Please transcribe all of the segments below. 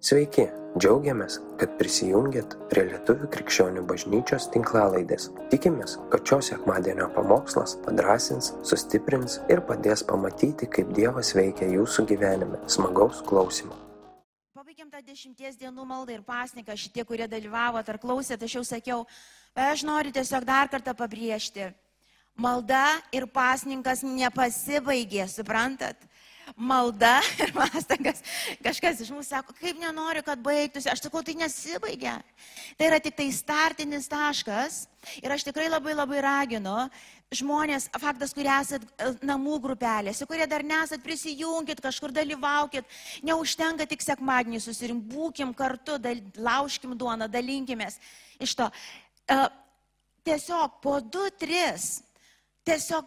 Sveiki, džiaugiamės, kad prisijungiat prie Lietuvų krikščionių bažnyčios tinklalaidės. Tikimės, kad šios sekmadienio pamokslas padrasins, sustiprins ir padės pamatyti, kaip Dievas veikia jūsų gyvenime. Smagaus klausimų. Pabaigėm tą dešimties dienų maldą ir pasniką, šitie, kurie dalyvavo ar klausėte, aš jau sakiau, aš noriu tiesiog dar kartą pabrėžti. Malda ir pasninkas nepasibaigė, suprantat? Malda ir pastangas. Kažkas iš mūsų sako, kaip nenoriu, kad baigtųsi. Aš sakau, tai nesibaigia. Tai yra tik tai startinis taškas. Ir aš tikrai labai labai raginu žmonės, faktas, kurie esat e, namų grupelėse, kurie dar nesat, prisijungit, kažkur dalyvaukit. Neužtenka tik sekmadienį susirim, būkim kartu, dal, lauškim duoną, dalinkimės iš to. Uh, tiesiog po du, tris, tiesiog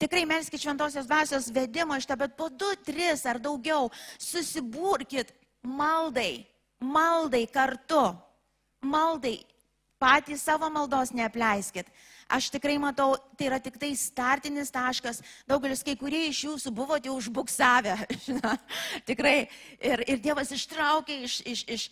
Tikrai melskit šventosios dvasios vedimo iš to, bet po du, tris ar daugiau susibūrkit maldai, maldai kartu, maldai, patys savo maldos neapleiskit. Aš tikrai matau, tai yra tik tai startinis taškas. Daugelis, kai kurie iš jūsų buvote užbuksavę, tikrai. Ir, ir Dievas ištraukė iš, iš, iš,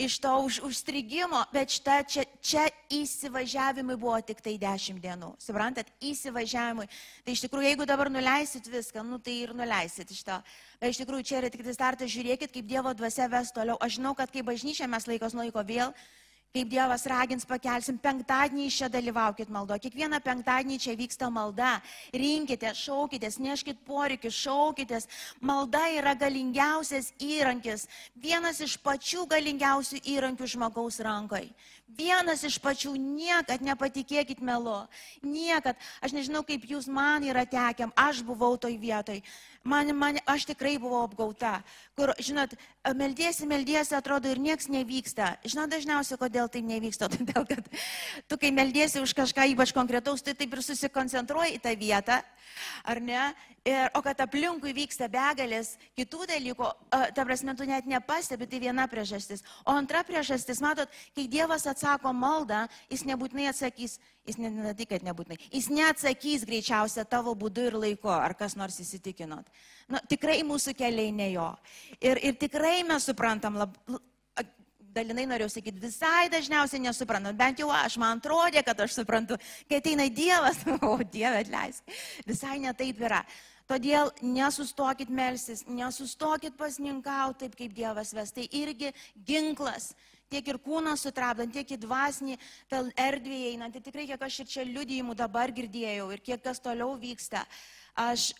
iš to už, užstrigimo, bet šita, čia, čia įsivažiavimui buvo tik tai 10 dienų. Suprantat, įsivažiavimui. Tai iš tikrųjų, jeigu dabar nuleisit viską, nu tai ir nuleisit iš to. Bet iš tikrųjų, čia yra tik tai startas, žiūrėkit, kaip Dievo dvasia ves toliau. Aš žinau, kad kaip bažnyčia mes laikos nuo laiko vėl kaip Dievas ragins, pakelsim, penktadienį čia dalyvaukit maldo. Kiekvieną penktadienį čia vyksta malda. Rinkite, šaukitės, neškit poreikius, šaukitės. Malda yra galingiausias įrankis, vienas iš pačių galingiausių įrankių žmogaus rankoje. Vienas iš pačių, niekad nepatikėkit melu. Niekad. Aš nežinau, kaip jūs man yra tekiam, aš buvau toj vietoj. Man, man, aš tikrai buvau apgauta, kur, žinot, meldiesi, meldiesi, atrodo ir nieks nevyksta. Žinot, dažniausiai, kodėl tai nevyksta, todėl kad tu, kai meldiesi už kažką ypač konkretaus, tai taip ir susikoncentruoji į tą vietą, ar ne? Ir, o kad aplinkui vyksta begalės kitų dalykų, ta prasme, tu net nepastebi, tai viena priežastis. O antra priežastis, matot, kai Dievas atsako maldą, jis nebūtinai atsakys, jis ne, ne tai, kad nebūtinai, jis neatsakys greičiausia tavo būdu ir laiku, ar kas nors įsitikinot. Nu, tikrai mūsų keliai ne jo. Ir, ir tikrai mes suprantam, lab, dalinai norėjau sakyti, visai dažniausiai nesuprantam, bent jau aš, man atrodė, kad aš suprantu, kai ateina Dievas, o Dieve atleisk, visai netaip yra. Todėl nesustokit melsis, nesustokit pasninkauti taip, kaip Dievas ves. Tai irgi ginklas tiek ir kūną sutrapdant, tiek į dvasinį erdvėje einant. Tai tikrai, kiek aš ir čia liudijimų dabar girdėjau ir kiek kas toliau vyksta, aš,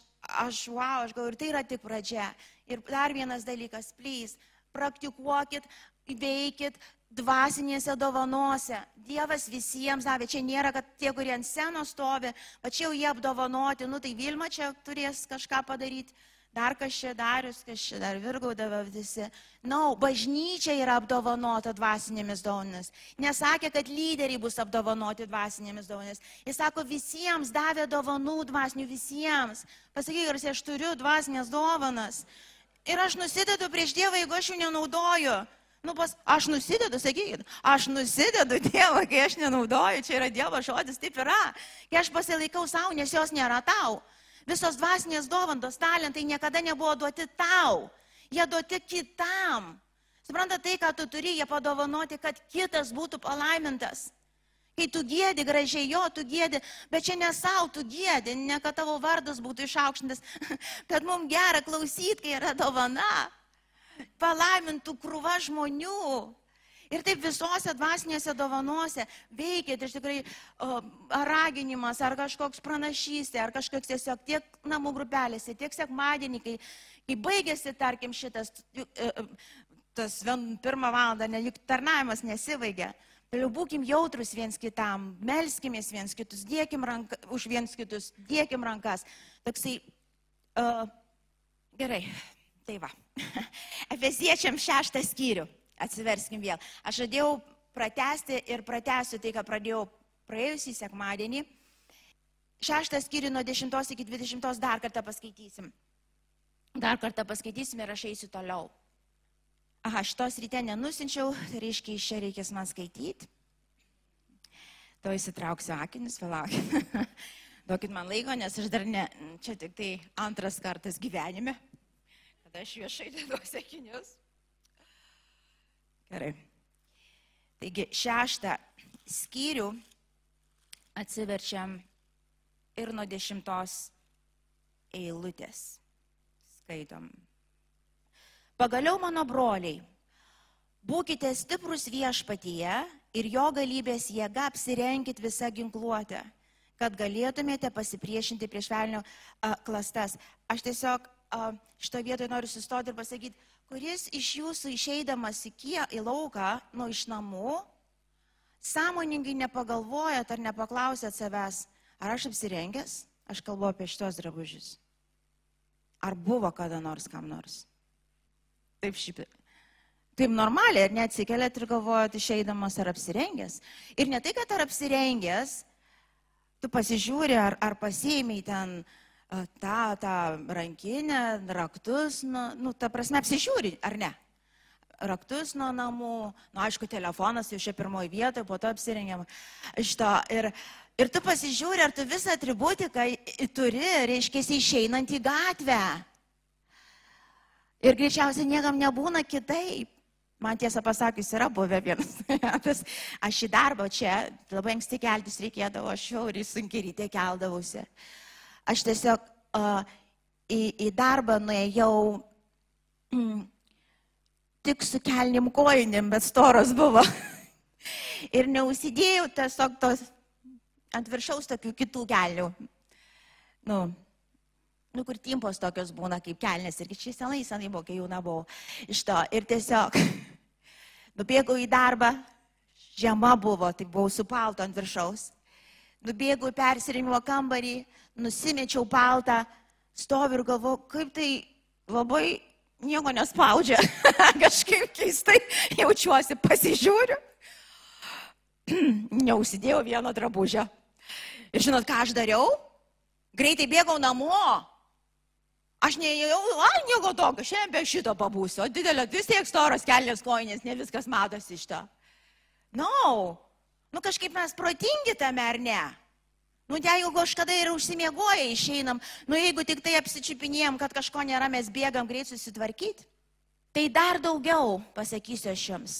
aš, wow, aš galvoju, ir tai yra tik pradžia. Ir dar vienas dalykas, plys, praktikuokit, veikit, dvasinėse dovanose. Dievas visiems davė. Čia nėra, kad tie, kurie ant senos stovi, pačiau jie apdovanoti, nu tai Vilma čia turės kažką padaryti. Dar čia darius, čia dar virgaudavo visi. Na, no, bažnyčia yra apdovanota dvasinėmis dovanomis. Nesakė, kad lyderiai bus apdovanoti dvasinėmis dovanomis. Jis sako, visiems davė dovanų dvasinių, visiems. Pasakyk, ar aš turiu dvasinės dovanas. Ir aš nusidedu prieš Dievą, jeigu aš jų nenaudoju. Nu, pas, aš nusidedu, sakykit, aš nusidedu Dievą, kai aš nenaudoju, čia yra Dievo žodis, taip yra. Kai aš pasilaikau savo, nes jos nėra tau. Visos dvasinės dovantos, talentai niekada nebuvo duoti tau. Jie duoti kitam. Supranta tai, ką tu turi, jie padovanoti, kad kitas būtų palaimintas. Kai tu gėdi gražiai, jo, tu gėdi, bet čia ne savo, tu gėdi, ne kad tavo vardas būtų išaukštintas, kad mums gera klausyti, kai yra dovana palaimintų krūva žmonių. Ir taip visose dvasinėse dovanose veikia, tai iš tikrai o, raginimas, ar kažkoks pranašystė, ar kažkoks tiesiog tiek namų grupelėse, tiek sekmadienį, kai, kai baigėsi, tarkim, šitas, e, e, tas pirmą valandą, nelik tarnavimas nesibaigia. Toliau būkim jautrus viens kitam, melskimės viens kitus, dėkim rank, už viens kitus, dėkim rankas. Toksai, uh, gerai, Tai va. Efesiečiam šeštą skyrių. Atsiverskim vėl. Aš žadėjau pratesti ir pratesiu tai, ką pradėjau praėjusį sekmadienį. Šeštą skyrių nuo 10 iki 20 dar kartą paskaitysim. Dar kartą paskaitysim ir aš eisiu toliau. Aha, šitos ryte nenusinčiau, tai reiškia, iš čia reikės man skaityti. To įsitrauksiu akinius, palaukit. Duokit man laiko, nes aš dar ne, čia tik tai antras kartas gyvenime kad aš viešai deduosi akinius. Gerai. Taigi šeštą skyrių atsiverčiam ir nuo dešimtos eilutės. Skaitom. Pagaliau mano broliai, būkite stiprus viešpatyje ir jo galybės jėga apsirenkit visą ginkluotę, kad galėtumėte pasipriešinti prieš velnio klastas. Aš tiesiog a, šito vietoje noriu sustoti ir pasakyti, kuris iš jūsų išeidamas į, kie, į lauką, nu iš namų, sąmoningai nepagalvojat ar nepaklausėt savęs, ar aš apsirengęs, aš kalbu apie šitos drabužius. Ar buvo kada nors kam nors? Taip šiaip. Taip normaliai, ar neatsikeliat ir galvojat išeidamas ar apsirengęs. Ir ne tai, kad ar apsirengęs, tu pasižiūri, ar, ar pasiėmiai ten uh, tą, tą rankinę, raktus, nu, nu, ta prasme, apsižiūri, ar ne? raktus nuo namų, nu aišku, telefonas jau čia pirmoji vietoje, po to apsirengiam iš to. Ir, ir tu pasižiūri, ar tu visą atributiką turi, reiškia, išeinant į gatvę. Ir greičiausiai niekam nebūna kitaip. Man tiesą pasakius, yra buvę vienas metas. Aš į darbą čia labai anksti keltis reikėdavo, aš jau ir sunkiai ryte keldavausi. Aš tiesiog uh, į, į darbą nuėjau mm, tik su kelnim kojinim, bet storos buvo. ir neusidėjau tiesiog tos ant viršaus tokių kitų kelių. Nu, nu, kur timpos tokios būna kaip kelnes. Ir čia senai, senai buvo, kai jauna buvau iš to. Ir tiesiog nubėgau į darbą, žiema buvo, tai buvau su palto ant viršaus. Nubėgau į persirimo kambarį, nusimečiau paltą, stoviu ir galvoju, kaip tai labai nieko nespaudžia. Kažkaip keistai jaučiuosi, pasižiūriu. Neusidėjau vieno drabužio. Ir žinot, ką aš dariau? Greitai bėgau namo. Aš neėjau, ai, nieko tokio, šiandien be šito pabūsiu. Didelio, vis tiek storos kelnės koinės, ne viskas matosi iš to. Na, no. nu kažkaip mes protingi tame ar ne? Nu, jeigu kažkada ir užsimiegoja, išeinam, nu, jeigu tik tai apsičiupinėjom, kad kažko nėra, mes bėgam greit susitvarkyti. Tai dar daugiau, pasakysiu aš jums,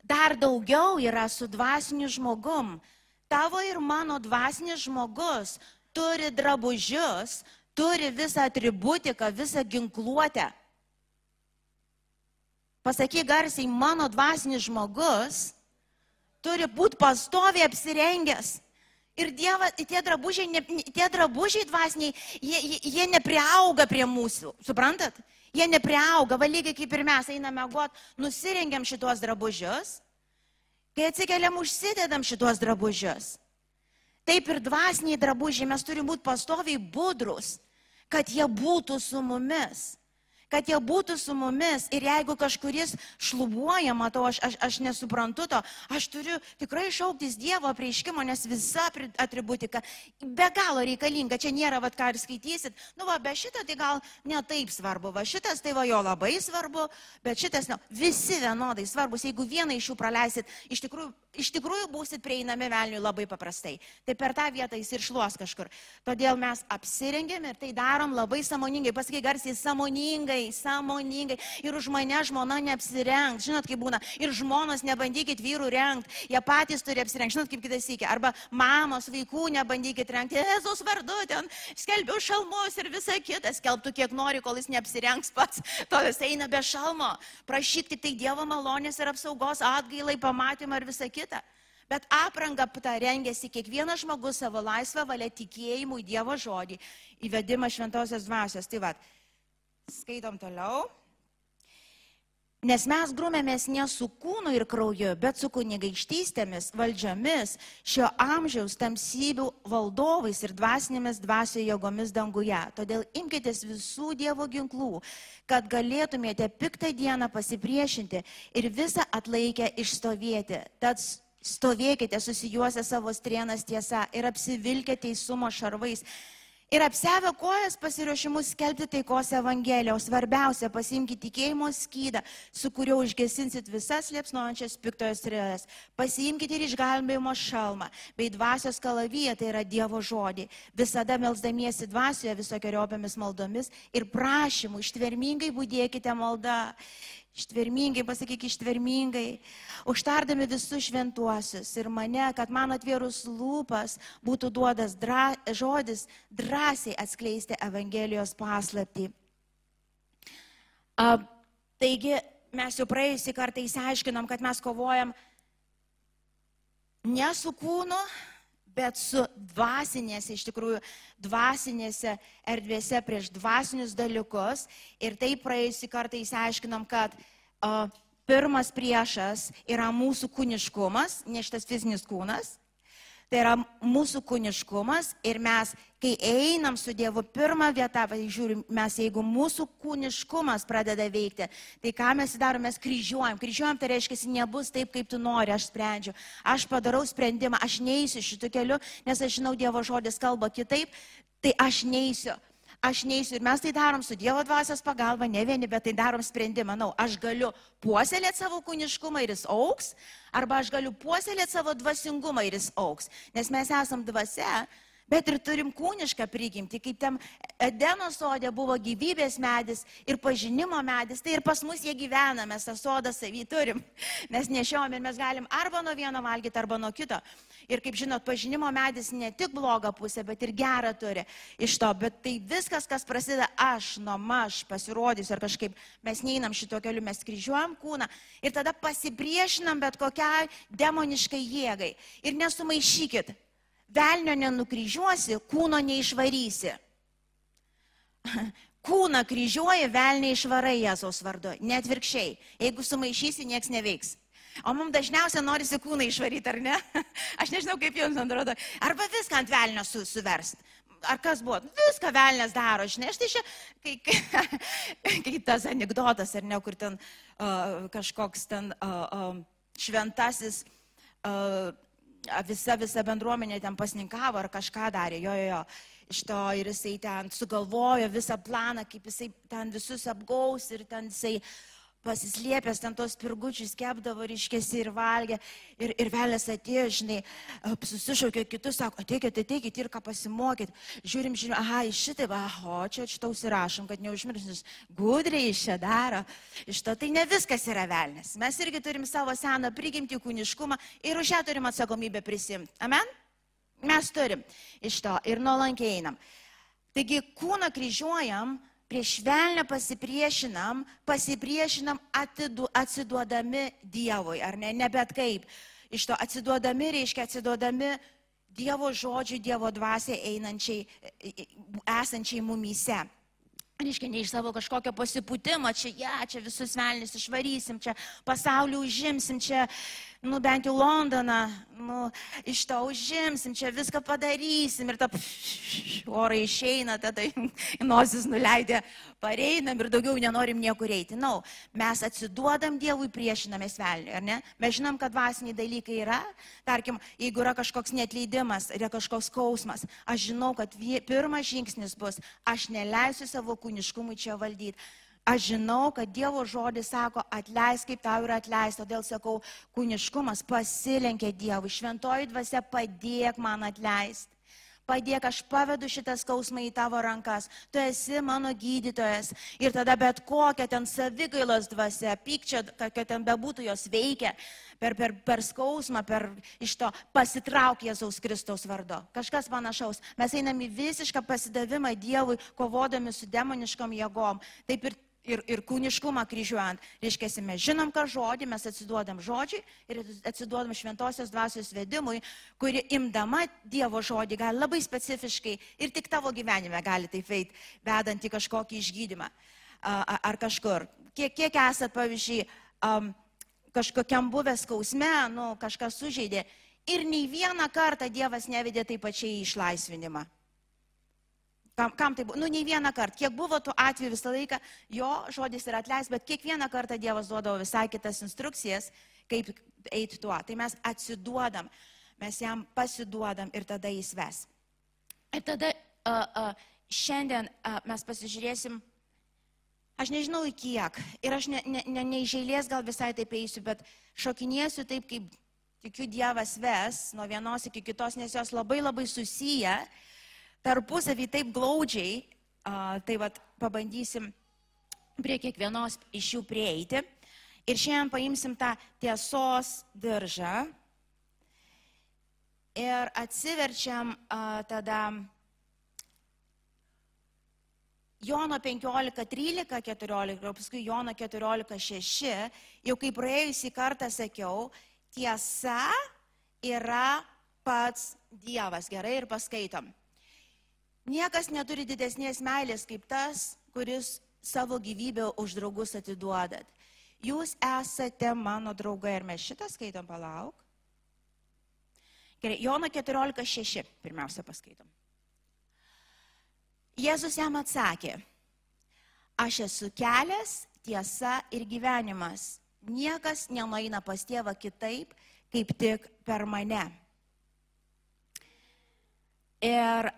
dar daugiau yra su dvasiniu žmogum. Tavo ir mano dvasinis žmogus turi drabužius, turi visą atributiką, visą ginkluotę. Pasakyk garsiai, mano dvasinis žmogus turi būti pastoviai apsirengęs. Ir Dievas, tie drabužiai, ne, tie drabužiai dvasiniai, jie, jie, jie nepriauga prie mūsų, suprantat? Jie nepriauga, va lygiai kaip ir mes einame got, nusirengiam šituos drabužius, kai atsikeliam užsidedam šituos drabužius. Taip ir dvasiniai drabužiai, mes turime būti pastoviai budrus, kad jie būtų su mumis kad jie būtų su mumis. Ir jeigu kažkuris šlubuoja, matau, aš, aš, aš nesuprantu to, aš turiu tikrai šauktis Dievo prieiškimo, nes visa atributika be galo reikalinga, čia nėra, vad ką ir skaitysit, nu va, be šito tai gal netaip svarbu, va šitas tai va jo labai svarbu, bet šitas, nu, visi vienodai svarbus, jeigu vieną iš jų praleisit, iš tikrųjų, iš tikrųjų būsit prieinami velniui labai paprastai. Tai per tą vietą jis ir šluos kažkur. Todėl mes apsirengėm ir tai darom labai samoningai, pasakai garsiai, samoningai sąmoningai. Ir už mane žmona neapsirengs. Žinot, kaip būna. Ir žmonos nebandykit vyrų rengti. Jie patys turi apsirengti. Žinot, kaip kitas įkė. Arba mamos vaikų nebandykit rengti. Jėzus vardu ten skelbiu šalmus ir visa kita. Skelbtų kiek nori, kol jis neapsirengs pats. Tol jis eina be šalmo. Prašyt tik tai Dievo malonės ir apsaugos atgailai, pamatymą ir visa kita. Bet apranga tą rengėsi kiekvienas žmogus savo laisvą valią tikėjimui Dievo žodį, įvedimą šventosios dvasios. Tai vad, Skaitom toliau. Nes mes grumėmės ne su kūnu ir krauju, bet su kunigaikštystėmis, valdžiomis, šio amžiaus tamsybių valdovais ir dvasinėmis dvasio jėgomis danguje. Todėl imkitės visų Dievo ginklų, kad galėtumėte piktą dieną pasipriešinti ir visą atlaikę išstovėti. Tad stovėkite susijuose savo strienas tiesa ir apsivilkite teisumo šarvais Ir apsevę kojas pasiruošimus skelbti taikos evangeliją, o svarbiausia, pasimkite tikėjimo skydą, su kuriuo užgesinsit visas liepsnojančias piktojo strėlės. Pasiimkite ir išgelbėjimo šalmą, bei dvasios kalavyje, tai yra Dievo žodį. Visada melzdamiesi dvasioje visokiojopiamis maldomis ir prašymų, ištvermingai būdėkite maldą. Ištvermingai, pasakyk ištvermingai, užtardami visus šventuosius ir mane, kad man atvėrus lūpas būtų duodas dra, žodis drąsiai atskleisti Evangelijos paslapti. A, taigi mes jau praėjusį kartą įsiaiškinom, kad mes kovojam ne su kūnu, bet su dvasinėse, iš tikrųjų, dvasinėse erdvėse prieš dvasinius dalykus. Ir taip praėjusį kartą įsiaiškinom, kad o, pirmas priešas yra mūsų kūniškumas, ne šitas fizinis kūnas. Tai yra mūsų kūniškumas ir mes, kai einam su Dievu, pirmą vietą, žiūrim, mes jeigu mūsų kūniškumas pradeda veikti, tai ką mes darome, mes kryžiuojam. Kryžiuojam, tai reiškia, nebus taip, kaip tu nori, aš sprendžiu. Aš padarau sprendimą, aš neįsiu šitų kelių, nes aš žinau, Dievo žodis kalba kitaip, tai aš neįsiu aš neįsiu ir mes tai darom su Dievo dvasios pagalba, ne vieni, bet tai darom sprendimą. Manau, aš galiu puoselėti savo kūniškumą ir jis auks, arba aš galiu puoselėti savo dvasingumą ir jis auks. Nes mes esam dvasia, bet ir turim kūnišką prigimtį, kaip tam Edeno sodė buvo gyvybės medis ir pažinimo medis, tai ir pas mus jie gyvena, mes tą sodą savį turim, mes nešiom ir mes galim arba nuo vieno valgyti, arba nuo kito. Ir kaip žinot, pažinimo medis ne tik blogą pusę, bet ir gerą turi iš to, bet tai viskas, kas prasideda aš, nuo aš pasirodysiu ar kažkaip mes neinam šito keliu, mes kryžiuojam kūną ir tada pasipriešinam bet kokiai demoniškai jėgai. Ir nesumaišykit, velnio nenukryžiuosi, kūno neišvarysi. Kūną kryžiuoji, velnį išvarai Jėzaus vardu, net virkščiai. Jeigu sumaišysi, nieks neveiks. O mums dažniausiai norisi kūną išvaryti, ar ne? Aš nežinau, kaip jums atrodo. Arba viską ant velnio su, suverst. Ar kas buvo? Viską velnės daro, žinai, aš tai čia, kai, kai, kai tas anegdotas, ar ne, kur ten uh, kažkoks ten uh, uh, šventasis uh, visa, visa bendruomenė ten pasninkavo ar kažką darė, jo, jo, jo. Iš to ir jisai ten sugalvojo visą planą, kaip jisai ten visus apgaus ir ten jisai pasislėpęs ten tos pirgučius kepdavo, ryškėsi ir valgė. Ir, ir vėlės atėjo, žinai, susišaukė kitus, sako, ateikit, ateikit ir ką pasimokyti. Žiūrim, žiūrim, aha, iš šitai, aha, čia šitą užsirašom, kad neužmiršus. Gudriai iš čia daro. Iš to tai ne viskas yra velnės. Mes irgi turim savo seną prigimtį kūniškumą ir už ją turim atsakomybę prisimti. Amen? Mes turim iš to ir nuolankiai einam. Taigi kūną kryžiuojam prieš velnę pasipriešinam, pasipriešinam atidu, atsiduodami Dievui, ar ne, ne bet kaip. Iš to atsiduodami reiškia atsiduodami Dievo žodžiui, Dievo dvasiai einančiai, esančiai mumyse. Reiškia, ne iš savo kažkokio pasipūtimo, čia, ja, čia visus velnis išvarysim, čia pasaulį užimsim, čia nu bent jau Londoną, nu, iš to užimsim, čia viską padarysim ir ta orai išeina, tada nosis nuleidė, pareinam ir daugiau nenorim niekur eiti. Na, no, mes atsiduodam Dievui, priešinamės velniui, ar ne? Mes žinom, kad dvasiniai dalykai yra, tarkim, jeigu yra kažkoks netleidimas, yra kažkoks skausmas, aš žinau, kad pirmas žingsnis bus, aš neleisiu savo kūniškumui čia valdyti Aš žinau, kad Dievo žodis sako, atleisk kaip tau yra atleista, todėl sakau, kūniškumas pasilenkia Dievui, šventoji dvasia padėk man atleisti. Padėk, aš pavedu šitą skausmą į tavo rankas. Tu esi mano gydytojas. Ir tada bet kokia ten savigailos dvasia, pykčia, kokia ten bebūtų jos veikia, per, per, per skausmą, per iš to pasitrauk Jėzaus Kristaus vardu. Kažkas panašaus. Mes einame į visišką pasidavimą Dievui, kovodami su demoniškom jėgom. Taip ir ir, ir kūniškumą kryžiuojant. Reiškia, mes žinom, ką žodį, mes atsiduodam žodžiui ir atsiduodam šventosios dvasios vedimui, kuri imdama Dievo žodį gali labai specifiškai ir tik tavo gyvenime gali taip veikti, vedant į kažkokį išgydymą ar kažkur. Kiek, kiek esat, pavyzdžiui, um, kažkokiam buvęs skausme, nu, kažkas sužeidė ir nei vieną kartą Dievas nevedė taip pačiai į išlaisvinimą. Kam, kam tai buvo? Nu, nei vieną kartą. Kiek buvo tų atvejų visą laiką, jo žodis yra atleis, bet kiekvieną kartą Dievas duodavo visai kitas instrukcijas, kaip eiti tuo. Tai mes atsiduodam, mes jam pasiduodam ir tada jis ves. Ir tada uh, uh, šiandien uh, mes pasižiūrėsim, aš nežinau į kiek, ir aš ne, ne, ne, ne iš eilės gal visai taip eisiu, bet šokinėsiu taip, kaip tikiu Dievas ves nuo vienos iki kitos, nes jos labai labai susiję. Uh, tarpusavį taip glaudžiai, tai vad pabandysim prie kiekvienos iš jų prieiti. Ir šiandien paimsim tą tiesos diržą ir atsiverčiam tada Jono 15, 13, 14, o paskui Jono 14, 6, jau kaip praėjusį kartą sakiau, tiesa yra pats Dievas. Gerai ir paskaitom. Niekas neturi didesnės meilės kaip tas, kuris savo gyvybę už draugus atiduodat. Jūs esate mano draugai ir mes šitą skaitom palauk. Gerai, Jono 14.6 pirmiausia paskaitom. Jėzus jam atsakė, aš esu kelias, tiesa ir gyvenimas. Niekas nenueina pas tėvą kitaip, kaip tik per mane. Ir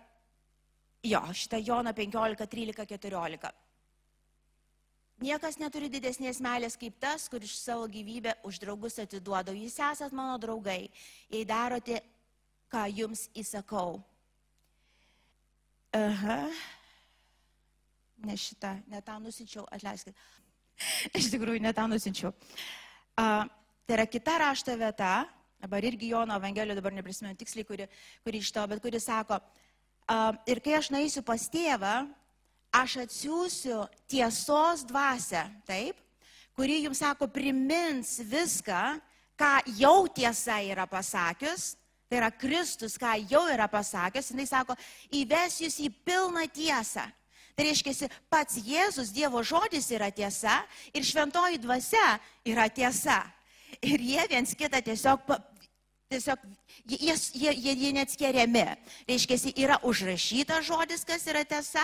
jo, šitą Joną 15, 13, 14. Niekas neturi didesnės meilės kaip tas, kuris savo gyvybę už draugus atiduoda. Jūs esat mano draugai, jei darote, ką jums įsakau. Aha. Ne šitą, ne tą nusinčiau, atleiskit. Iš tikrųjų, ne tą nusinčiau. Uh, tai yra kita rašto vieta, dabar irgi Jono Evangelijoje, dabar neprisimenu tiksliai, kuri, kuri iš to, bet kuri sako, uh, ir kai aš naisiu pas tėvą, aš atsiųsiu tiesos dvasę, taip, kuri jums sako, primins viską, ką jau tiesa yra pasakius, tai yra Kristus, ką jau yra pasakęs, jinai sako, įves jūs į pilną tiesą. Tai reiškia, pats Jėzus, Dievo žodis yra tiesa ir šventoji dvasia yra tiesa. Ir jie viens kitą tiesiog, tiesiog jie, jie, jie, jie neatskiriami. Reiškia, yra užrašytas žodis, kas yra tiesa,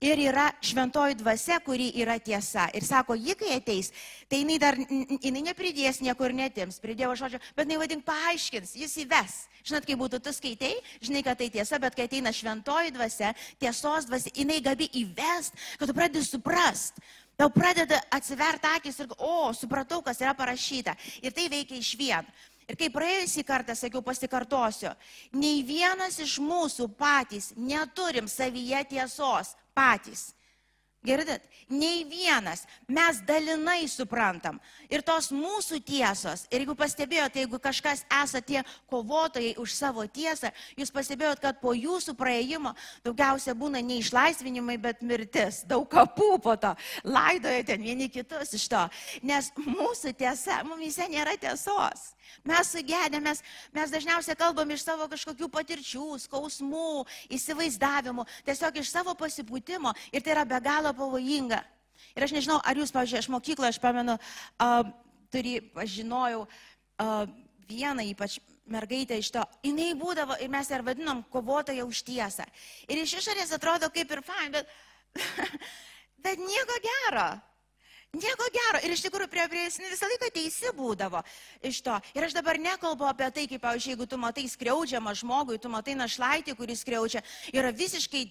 ir yra šventoji dvasia, kuri yra tiesa. Ir sako, ji kai ateis, tai jinai dar, jinai nepridės niekur netims, prie Dievo žodžio, bet jinai vadink paaiškins, jis įves. Žinot, kai būtų tu skaitai, žinai, kad tai tiesa, bet kai ateina šventoji dvasia, tiesos dvasia, jinai gabi įvest, kad tu pradedi suprast. Tau pradeda atsiverti akis ir, o, supratau, kas yra parašyta. Ir tai veikia iš vien. Ir kaip praėjusį kartą sakiau, pasikartosiu, nei vienas iš mūsų patys neturim savyje tiesos patys. Girdit, nei vienas, mes dalinai suprantam. Ir tos mūsų tiesos, ir jeigu pastebėjote, jeigu kažkas esate tie kovotojai už savo tiesą, jūs pastebėjot, kad po jūsų praėjimo daugiausia būna ne išlaisvinimai, bet mirtis. Daug kapų po to. Laidojate vieni kitus iš to. Nes mūsų tiesa, mumise nėra tiesos. Mes sugedė, mes, mes dažniausiai kalbam iš savo kažkokių patirčių, skausmų, įsivaizdavimų, tiesiog iš savo pasipūtimo ir tai yra be galo pavojinga. Ir aš nežinau, ar jūs, pavyzdžiui, aš mokykloje, aš pamenu, uh, turi, aš žinojau uh, vieną ypač mergaitę iš to, jinai būdavo ir mes ją vadinom kovotoja už tiesą. Ir iš išorės atrodo kaip ir fain, bet, bet nieko gero. Nieko gero. Ir iš tikrųjų prie prie jis visą laiką teisi būdavo iš to. Ir aš dabar nekalbu apie tai, kaip, pavyzdžiui, jeigu tu matai skriaudžiamą žmogų, tu matai našlaitį, kuris skriaudžia, yra visiškai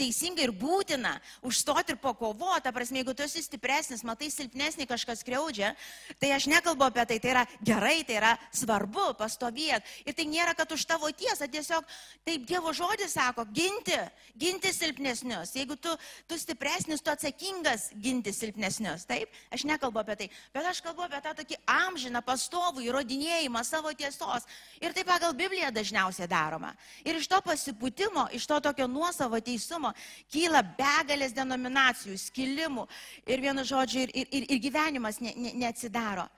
teisinga ir būtina užstoti ir pakovoti. Ta prasme, jeigu tu esi stipresnis, matai silpnesnį kažkas kreudžia, tai aš nekalbu apie tai. Tai yra gerai, tai yra svarbu pastovėti. Ir tai nėra, kad už tavo tiesą, tiesiog taip Dievo žodis sako, ginti, ginti silpnesnius. Jeigu tu, tu stipresnis, tu atsakingas ginti silpnesnius. Taip, aš nekalbu apie tai. Bet aš kalbu apie tą tokį amžiną, pastovų įrodinėjimą savo tiesos. Ir tai pagal Bibliją dažniausiai daroma. Ir iš to pasipūtimo, iš to tokio nuosavo teisumo, gyvenimo kyla begalės denominacijų, skilimų ir vienu žodžiu ir, ir, ir gyvenimas ne, ne, neatsidaro.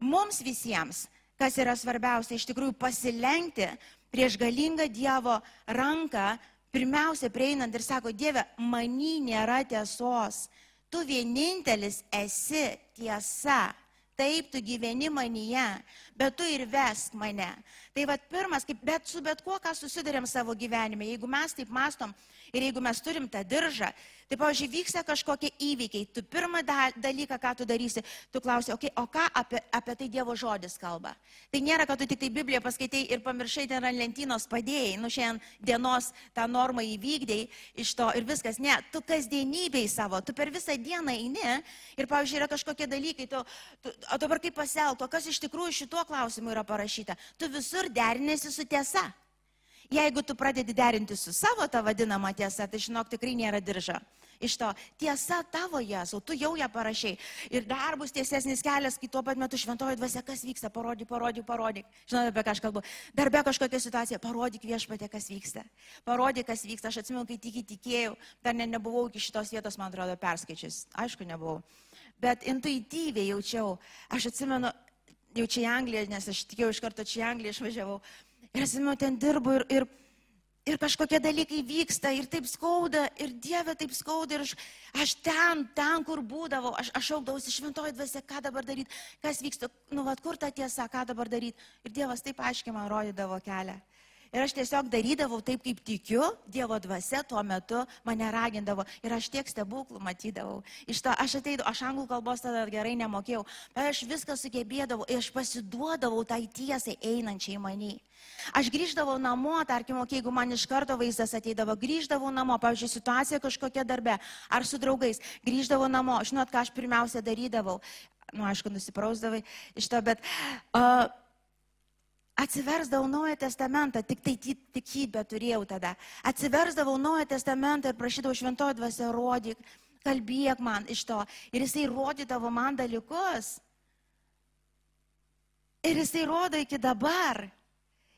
Mums visiems, kas yra svarbiausia, iš tikrųjų pasilenkti prieš galingą Dievo ranką, pirmiausia prieinant ir sako, Dieve, many nėra tiesos, tu vienintelis esi tiesa. Taip, tu gyveni manyje, bet tu ir vesk mane. Tai vad pirmas, kaip, bet su bet kuo, ką susidurėm savo gyvenime, jeigu mes taip mastom, Ir jeigu mes turim tą diržą, tai, pavyzdžiui, vyksta kažkokie įvykiai, tu pirmą dalyką, ką tu darysi, tu klausi, okay, o ką apie, apie tai Dievo žodis kalba. Tai nėra, kad tu tik tai Bibliją paskaitai ir pamiršai ten ant lentynos padėjai, nu šiandien dienos tą normą įvykdėjai iš to ir viskas. Ne, tu kasdienybei savo, tu per visą dieną eini ir, pavyzdžiui, yra kažkokie dalykai, tu, tu, o dabar kaip pasielgto, kas iš tikrųjų šituo klausimu yra parašyta, tu visur derinėsi su tiesa. Jeigu tu pradedi derinti su savo tą vadinamą tiesą, tai žinok, tikrai nėra diržo. iš to. Tiesa tavo Jėzau, tu jau ją parašiai. Ir dar bus tiesesnis kelias, kai tuo pat metu šventoji dvasia, kas vyksta, parodyk, parodyk, parodyk. Žinote, apie ką aš kalbu. Darbe kažkokia situacija, parodyk viešpatė, kas vyksta. Parodyk, kas vyksta. Aš atsimenu, kai tik įtikėjau, dar ne, nebuvau iki šitos vietos, man atrodo, perskaičius. Aišku, nebuvau. Bet intuityviai jaučiau. Aš atsimenu, jau čia į Angliją, nes aš tikėjau iš karto čia į Angliją išvažiavau. Ir atsimenu, ten dirbu ir, ir ir kažkokie dalykai vyksta ir taip skauda, ir Dieve taip skauda, ir aš, aš ten, ten, kur būdavau, aš, aš augdavausi šventoji dvasia, ką dabar daryti, kas vyksta, nu, vad, kur ta tiesa, ką dabar daryti. Ir Dievas taip aiškiai man rodydavo kelią. Ir aš tiesiog darydavau taip, kaip tikiu, Dievo dvasia tuo metu mane ragindavo. Ir aš tiek stebuklų matydavau. Iš to aš ateidavau, aš anglų kalbos tada gerai nemokėjau, bet aš viską sugebėdavau ir aš pasiduodavau tai tiesai einančiai maniai. Aš grįždavau namo, tarkim, jeigu man iš karto vaizdas ateidavo, grįždavau namo, pavyzdžiui, situacija kažkokia darbe, ar su draugais, grįždavau namo, žinot, ką aš pirmiausia darydavau, nu, aišku, nusiprausdavai iš to, bet uh, atsiversdavau Naują Testamentą, tik tai tikybę turėjau tada. Atsiversdavau Naują Testamentą ir prašydavau šventojo dvasia rodyk, kalbėk man iš to. Ir jisai rodydavo man dalykus. Ir jisai rodo iki dabar.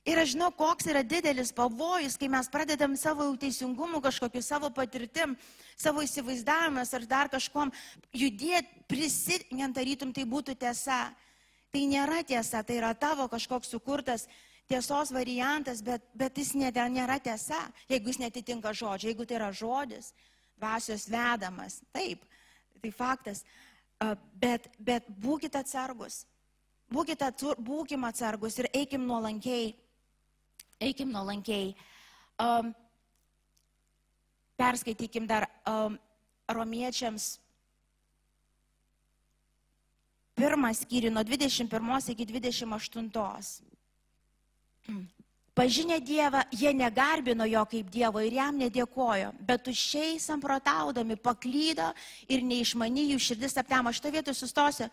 Ir aš žinau, koks yra didelis pavojus, kai mes pradedam savo teisingumu, kažkokiu savo patirtim, savo įsivaizdavimas ar dar kažkom judėti, prisidengant, tarytum tai būtų tiesa. Tai nėra tiesa, tai yra tavo kažkoks sukurtas tiesos variantas, bet, bet jis nėra tiesa, jeigu jis netitinka žodžio, jeigu tai yra žodis, dvasios vedamas. Taip, tai faktas. Bet, bet būkite atsargus. Būkite, būkime atsargus ir eikim nuolankiai eikim nuolankiai. Um, perskaitykim dar um, romiečiams pirmą skyrių nuo 21 iki 28. Pažinę Dievą, jie negarbino jo kaip Dievo ir jam nedėkojo, bet tuščiai samprotaudami paklydo ir neišmany jų širdis aptemo. Aš tą vietą sustosiu.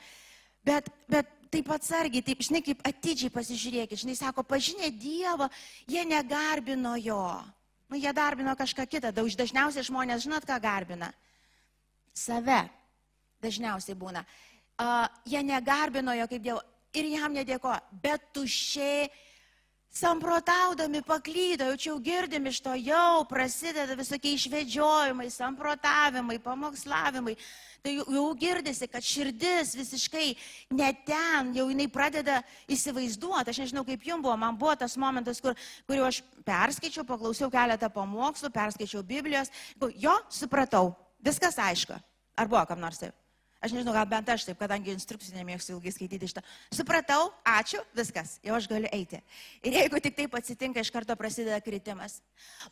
Bet, bet taip atsargiai, taip, žinai, kaip atidžiai pasižiūrėkit, žinai, sako, pažinę Dievą, jie negarbino jo. Nu, jie garbino kažką kitą, daug dažniausiai žmonės, žinot, ką garbina? Save. Dažniausiai būna. Uh, jie negarbino jo kaip Dievo ir jam nedėko, bet tušiai samprotaudami paklydo, jau čia jau girdim iš to, jau prasideda visokie išvedžiojimai, samprotavimai, pamokslavimai. Tai jau, jau girdisi, kad širdis visiškai ne ten, jau jinai pradeda įsivaizduoti. Aš nežinau, kaip jums buvo, man buvo tas momentas, kur, kur jau aš perskaičiau, paklausiau keletą pamokslų, perskaičiau Biblijos, jo, supratau, viskas aišku. Ar buvo kam nors taip? Aš nežinau, gal bent aš taip, kadangi instrukcijų nemėgstu ilgai skaityti šitą. Supratau, ačiū, viskas, jau aš galiu eiti. Ir jeigu tik taip atsitinka, iš karto prasideda kritimas.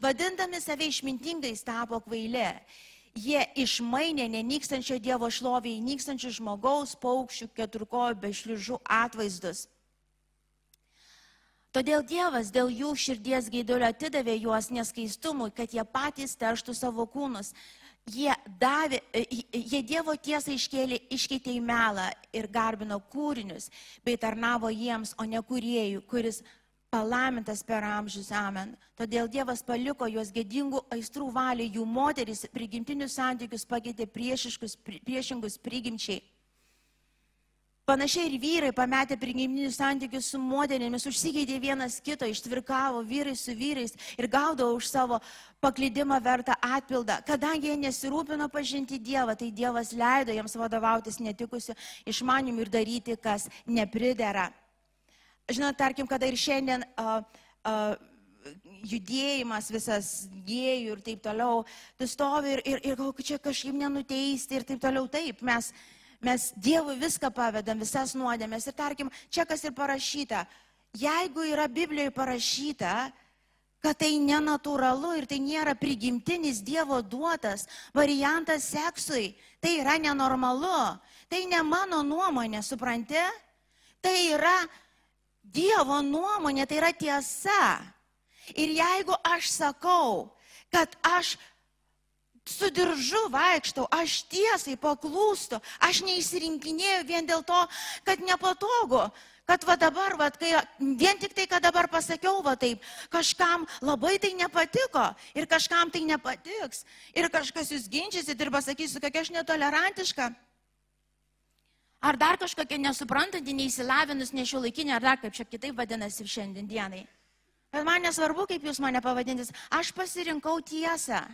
Vadindami save išmintingais tapo kvailė. Jie išmainė nenykstančio Dievo šlovį į nykstančių žmogaus, paukščių, keturkojų, bešliužų atvaizdus. Todėl Dievas dėl jų širdies gaidulio atidavė juos neskaistumui, kad jie patys terštų savo kūnus jie davė, e, jie Dievo tiesą iškėlė, iškeitė į melą ir garbino kūrinius, bei tarnavo jiems, o ne kuriejų, kuris palaimintas per amžius amen. Todėl Dievas paliko juos gėdingų aistrų valiai, jų moteris prigimtinius santykius pakeitė priešingus prigimčiai. Panašiai ir vyrai pametė prigimtinius santykius su moterimis, užsigeidė vienas kito, ištvirkavo vyrai su vyrais ir gaudavo už savo paklydimą vertą atpildą. Kadangi jie nesirūpino pažinti Dievą, tai Dievas leido jiems vadovautis netikusiu išmanimu ir daryti, kas nepridera. Žinot, tarkim, kada ir šiandien uh, uh, judėjimas visas gėjų ir taip toliau, tu stovi ir, ir, ir galvoji, čia kažkaip nenuteisti ir taip toliau. Taip, mes Mes Dievui viską pavedam, visas nuodėmės. Ir tarkim, čia kas ir parašyta. Jeigu yra Biblijoje parašyta, kad tai nenatūralu ir tai nėra prigimtinis Dievo duotas variantas seksui, tai yra nenormalu. Tai ne mano nuomonė, supranti? Tai yra Dievo nuomonė, tai yra tiesa. Ir jeigu aš sakau, kad aš su diržu vaikštau, aš tiesai paklūstu, aš neįsirinkinėjau vien dėl to, kad nepatogu, kad va dabar, va, kai vien tik tai, kad dabar pasakiau, va taip, kažkam labai tai nepatiko ir kažkam tai nepatiks ir kažkas jūs ginčysit ir pasakysiu, kokia aš netolerantiška. Ar dar kažkokia nesuprantanti, neįsilavinus, nešiuolaikinė, ar dar kaip čia kitaip vadinasi šiandien dienai. Bet man nesvarbu, kaip jūs mane pavadintis, aš pasirinkau tiesą.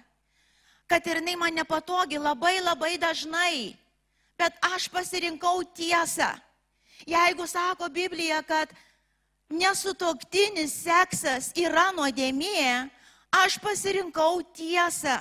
Kad ir jinai man nepatogi labai labai dažnai, bet aš pasirinkau tiesą. Jeigu sako Biblija, kad nesutoktinis seksas yra nuodėmė, aš pasirinkau tiesą.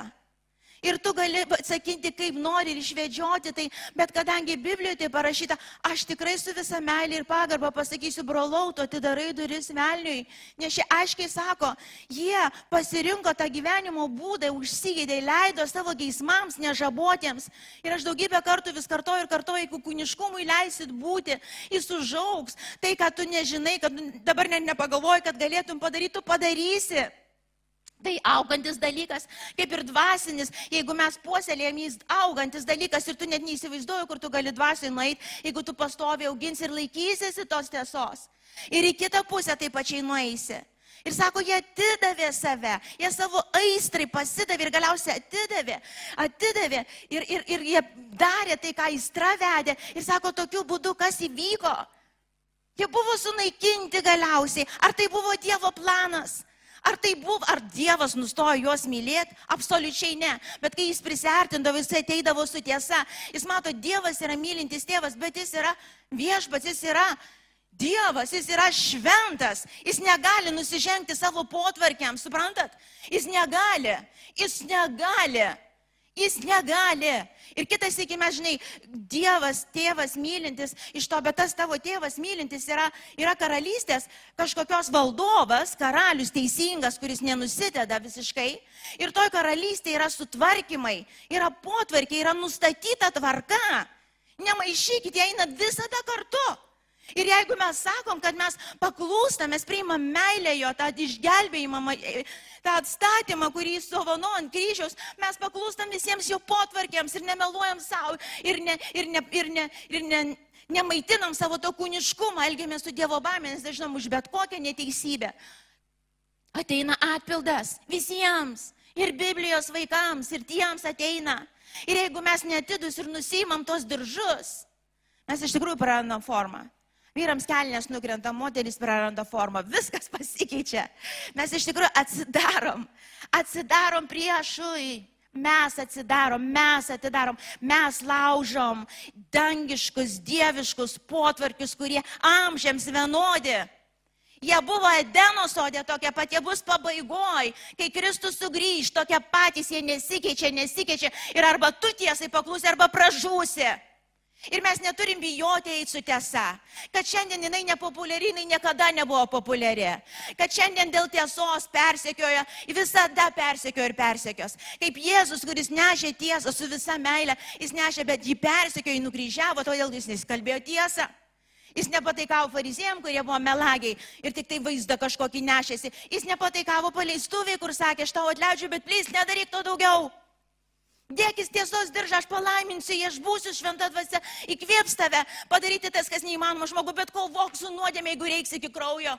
Ir tu gali sakyti, kaip nori ir išvedžioti tai, bet kadangi Biblijoje tai parašyta, aš tikrai su visa meilė ir pagarba pasakysiu, brolau, tu atidarai duris velniui. Nes šie aiškiai sako, jie pasirinko tą gyvenimo būdą, užsigėdė, leido savo geismams, nežabotiems. Ir aš daugybę kartų vis kartoju ir kartoju, jeigu kūniškumui leisit būti, jis užauks. Tai, ką tu nežinai, kad dabar net nepagalvoji, kad galėtum padaryti, tu padarysi. Tai augantis dalykas, kaip ir dvasinis, jeigu mes puoselėjom jis augantis dalykas ir tu net neįsivaizduoji, kur tu gali dvasiai nueiti, jeigu tu pastovi augins ir laikysiesi tos tiesos. Ir į kitą pusę taip pačiai nueisi. Ir sako, jie atidavė save, jie savo aistrai pasidavė ir galiausiai atidavė, atidavė ir, ir, ir jie darė tai, ką aistra vedė. Ir sako, tokiu būdu, kas įvyko. Jie buvo sunaikinti galiausiai. Ar tai buvo Dievo planas? Ar tai buvo, ar Dievas nustojo juos mylėti? Absoliučiai ne. Bet kai jis prisertindavo, jis ateidavo su tiesa. Jis mato, Dievas yra mylintis tėvas, bet jis yra viešpats, jis yra Dievas, jis yra šventas. Jis negali nusižengti savo potvarkiam, suprantat? Jis negali. Jis negali. Jis negali. Ir kitas, sakykime, žinai, Dievas, tėvas mylintis iš to, bet tas tavo tėvas mylintis yra, yra karalystės kažkokios valdovas, karalius teisingas, kuris nenusiteda visiškai. Ir toj karalystėje yra sutvarkymai, yra potvarkiai, yra nustatyta tvarka. Nemaišykit, jie eina visada kartu. Ir jeigu mes sakom, kad mes paklūstam, mes priimam meilę jo, tą išgelbėjimą, tą atstatymą, kurį jis sovano ant kryžiaus, mes paklūstam visiems jo potvarkiams ir nemeluojam savo ir, ne, ir, ne, ir, ne, ir ne, nemaitinam savo to kūniškumą, elgiamės su Dievo baimė, nes dažnam už bet kokią neteisybę. Ateina atpildas visiems. Ir Biblijos vaikams, ir tiems ateina. Ir jeigu mes netidus ir nusimam tos diržus, mes iš tikrųjų prarandam formą. Vyrams kelnes nukrenta, moteris praranda formą, viskas pasikeičia. Mes iš tikrųjų atsidarom, atsidarom priešui. Mes atsidarom, mes atidarom, mes laužom dangiškus, dieviškus potvarkius, kurie amžiams vienodi. Jie buvo Edeno sodė tokie pat, jie bus pabaigoj, kai Kristus sugrįž, tokie patys, jie nesikeičia, nesikeičia ir arba tu tiesai paklūsi, arba pražūsi. Ir mes neturim bijoti eiti su tiesa. Kad šiandien jinai nepopuliari, jinai niekada nebuvo populiari. Kad šiandien dėl tiesos persekioja, visada persekioja ir persekios. Kaip Jėzus, kuris nešė tiesą su visa meile, jis nešė, bet jį persekioja, jį nukryžiavo, todėl jis neskalbėjo tiesą. Jis nepataikavo farizėjim, kurie buvo melagiai ir tik tai vaizdą kažkokį nešėsi. Jis nepataikavo paleistuviai, kur sakė, aš tau atleidžiu, bet plys, nedaryk to daugiau. Dėkis tiesos diržą, aš palaiminsiu, aš būsiu šventa dvasia, įkvėps tave padaryti tas, kas neįmanoma žmogu, bet kovok su nuodėmė, jeigu reiks iki kraujo.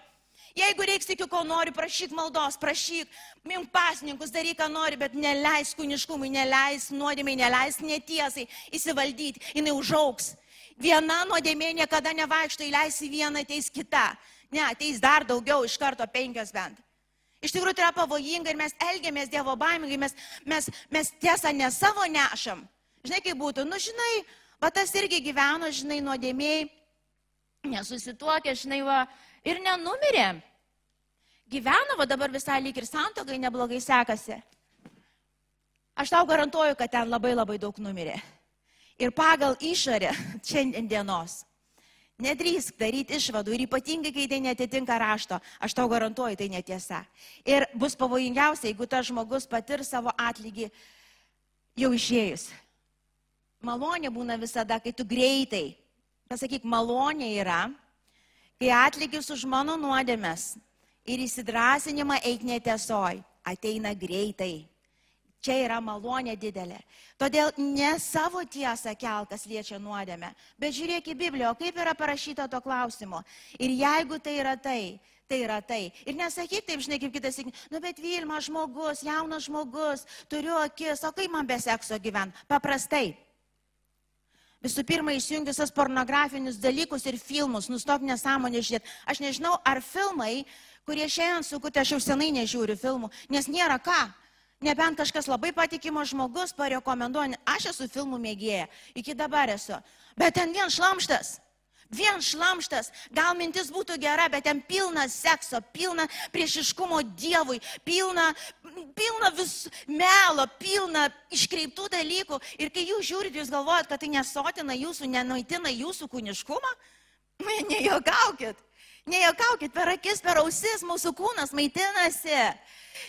Jeigu reiks iki ko nori, prašyk maldos, prašyk, mink pasninkus, daryk, ką nori, bet neleis kūniškumui, neleis nuodėmiai, neleis netiesai įsivaldyti, jinai užauks. Viena nuodėmė niekada nevaikšto, įleisi vieną, ateis kita. Ne, ateis dar daugiau, iš karto penkios bent. Iš tikrųjų tai yra pavojinga ir mes elgiamės Dievo baimingai, mes, mes, mes tiesą ne savo nešam. Žinai, kaip būtų, nu žinai, va tas irgi gyveno, žinai, nuodėmiai, nesusituokė, žinai, va, ir nenumirė. Gyveno, va dabar visai lyg ir santokai neblogai sekasi. Aš tau garantuoju, kad ten labai labai daug numirė. Ir pagal išorę šiandien dienos Nedrįsk daryti išvadų ir ypatingai, kai tai netitinka rašto, aš tau garantuoju, tai netiesa. Ir bus pavojingiausia, jeigu tas žmogus patir savo atlygį jau išėjus. Malonė būna visada, kai tu greitai, pasakyk, malonė yra, kai atlygis už mano nuodėmės ir įsidrasinimą eik netiesoj, ateina greitai. Čia yra malonė didelė. Todėl ne savo tiesą kelkas liečia nuodėmę, bet žiūrėk į Bibliją, kaip yra parašyta to klausimo. Ir jeigu tai yra tai, tai yra tai. Ir nesakyk taip, žinai, kaip kitas, nu bet Vilma žmogus, jaunas žmogus, turiu akis, o kaip man be sekso gyventi? Paprastai. Visų pirma, išjungi visas pornografinius dalykus ir filmus, nustok nesąmonę žiūrėti. Aš nežinau, ar filmai, kurie šiandien sukutė, aš jau senai nežiūriu filmų, nes nėra ką. Nebent kažkas labai patikimas žmogus parekomenduoja, aš esu filmų mėgėja, iki dabar esu. Bet ten vien šlamštas. Vien šlamštas, gal mintis būtų gera, bet ten pilna sekso, pilna priešiškumo Dievui, pilna, pilna vis melo, pilna iškreiptų dalykų. Ir kai jūs žiūrite, jūs galvojat, kad tai nesotina jūsų, nenaitina jūsų kūniškumą, nejuokaukit. Nejuokaukit, per akis, per ausis mūsų kūnas maitinasi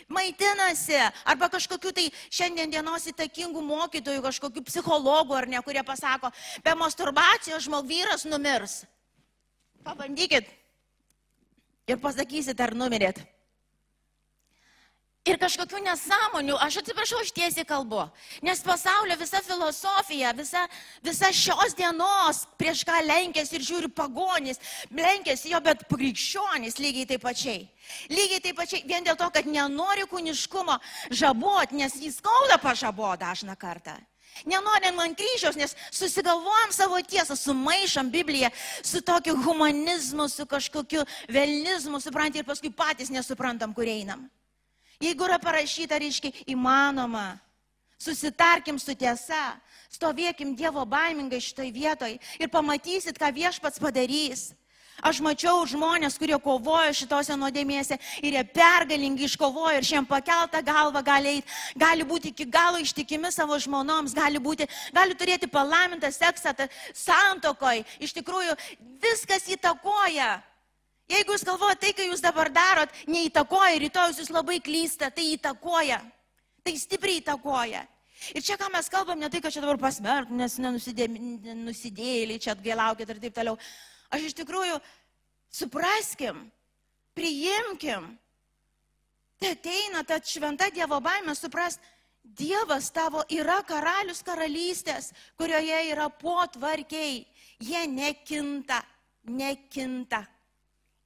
maitinasi, arba kažkokiu tai šiandien dienos įtakingų mokytojų, kažkokių psichologų ar ne, kurie pasako, be masturbacijos žmogus vyras numirs. Pabandykit ir pasakysit, ar numirėt ir kažkokių nesąmonių, aš atsiprašau, aš tiesiai kalbu. Nes pasaulio visa filosofija, visa, visa šios dienos, prieš ką lenkėsi ir žiūri pagonys, lenkėsi jo, bet krikščionys lygiai taip pačiai. Lygiai taip pačiai, vien dėl to, kad nenori kūniškumo žabot, nes jis skauda pažabo dažną kartą. Nenorim ant kryžiaus, nes susigalvojam savo tiesą, sumaišom Bibliją su tokiu humanizmu, su kažkokiu velnizmu, suprantate, ir paskui patys nesuprantam, kur einam. Jeigu yra parašyta, reiškia, įmanoma, susitarkim su tiesa, stovėkim Dievo baimingai šitoj vietoj ir pamatysit, ką viešpats padarys. Aš mačiau žmonės, kurie kovojo šitose nuodėmėse ir jie pergalingai iškovojo ir šiandien pakeltą galvą gali eiti, gali būti iki galo ištikimi savo žmonoms, gali, būti, gali turėti palaimintą seksą santokoj. Iš tikrųjų, viskas įtakoja Jeigu jūs galvojate, tai, ką jūs dabar darot, neįtakoja, rytojus jūs labai klysta, tai įtakoja. Tai stipriai įtakoja. Ir čia, ką mes kalbam, ne tai, kad čia dabar pasmerk, nes nenusidėjėliai čia atgailaukit ir taip toliau. Aš iš tikrųjų, supraskim, priimkim. Tai ateina ta šventa Dievo baimė, supras, Dievas tavo yra karalius karalystės, kurioje yra potvarkiai. Jie nekinta, nekinta.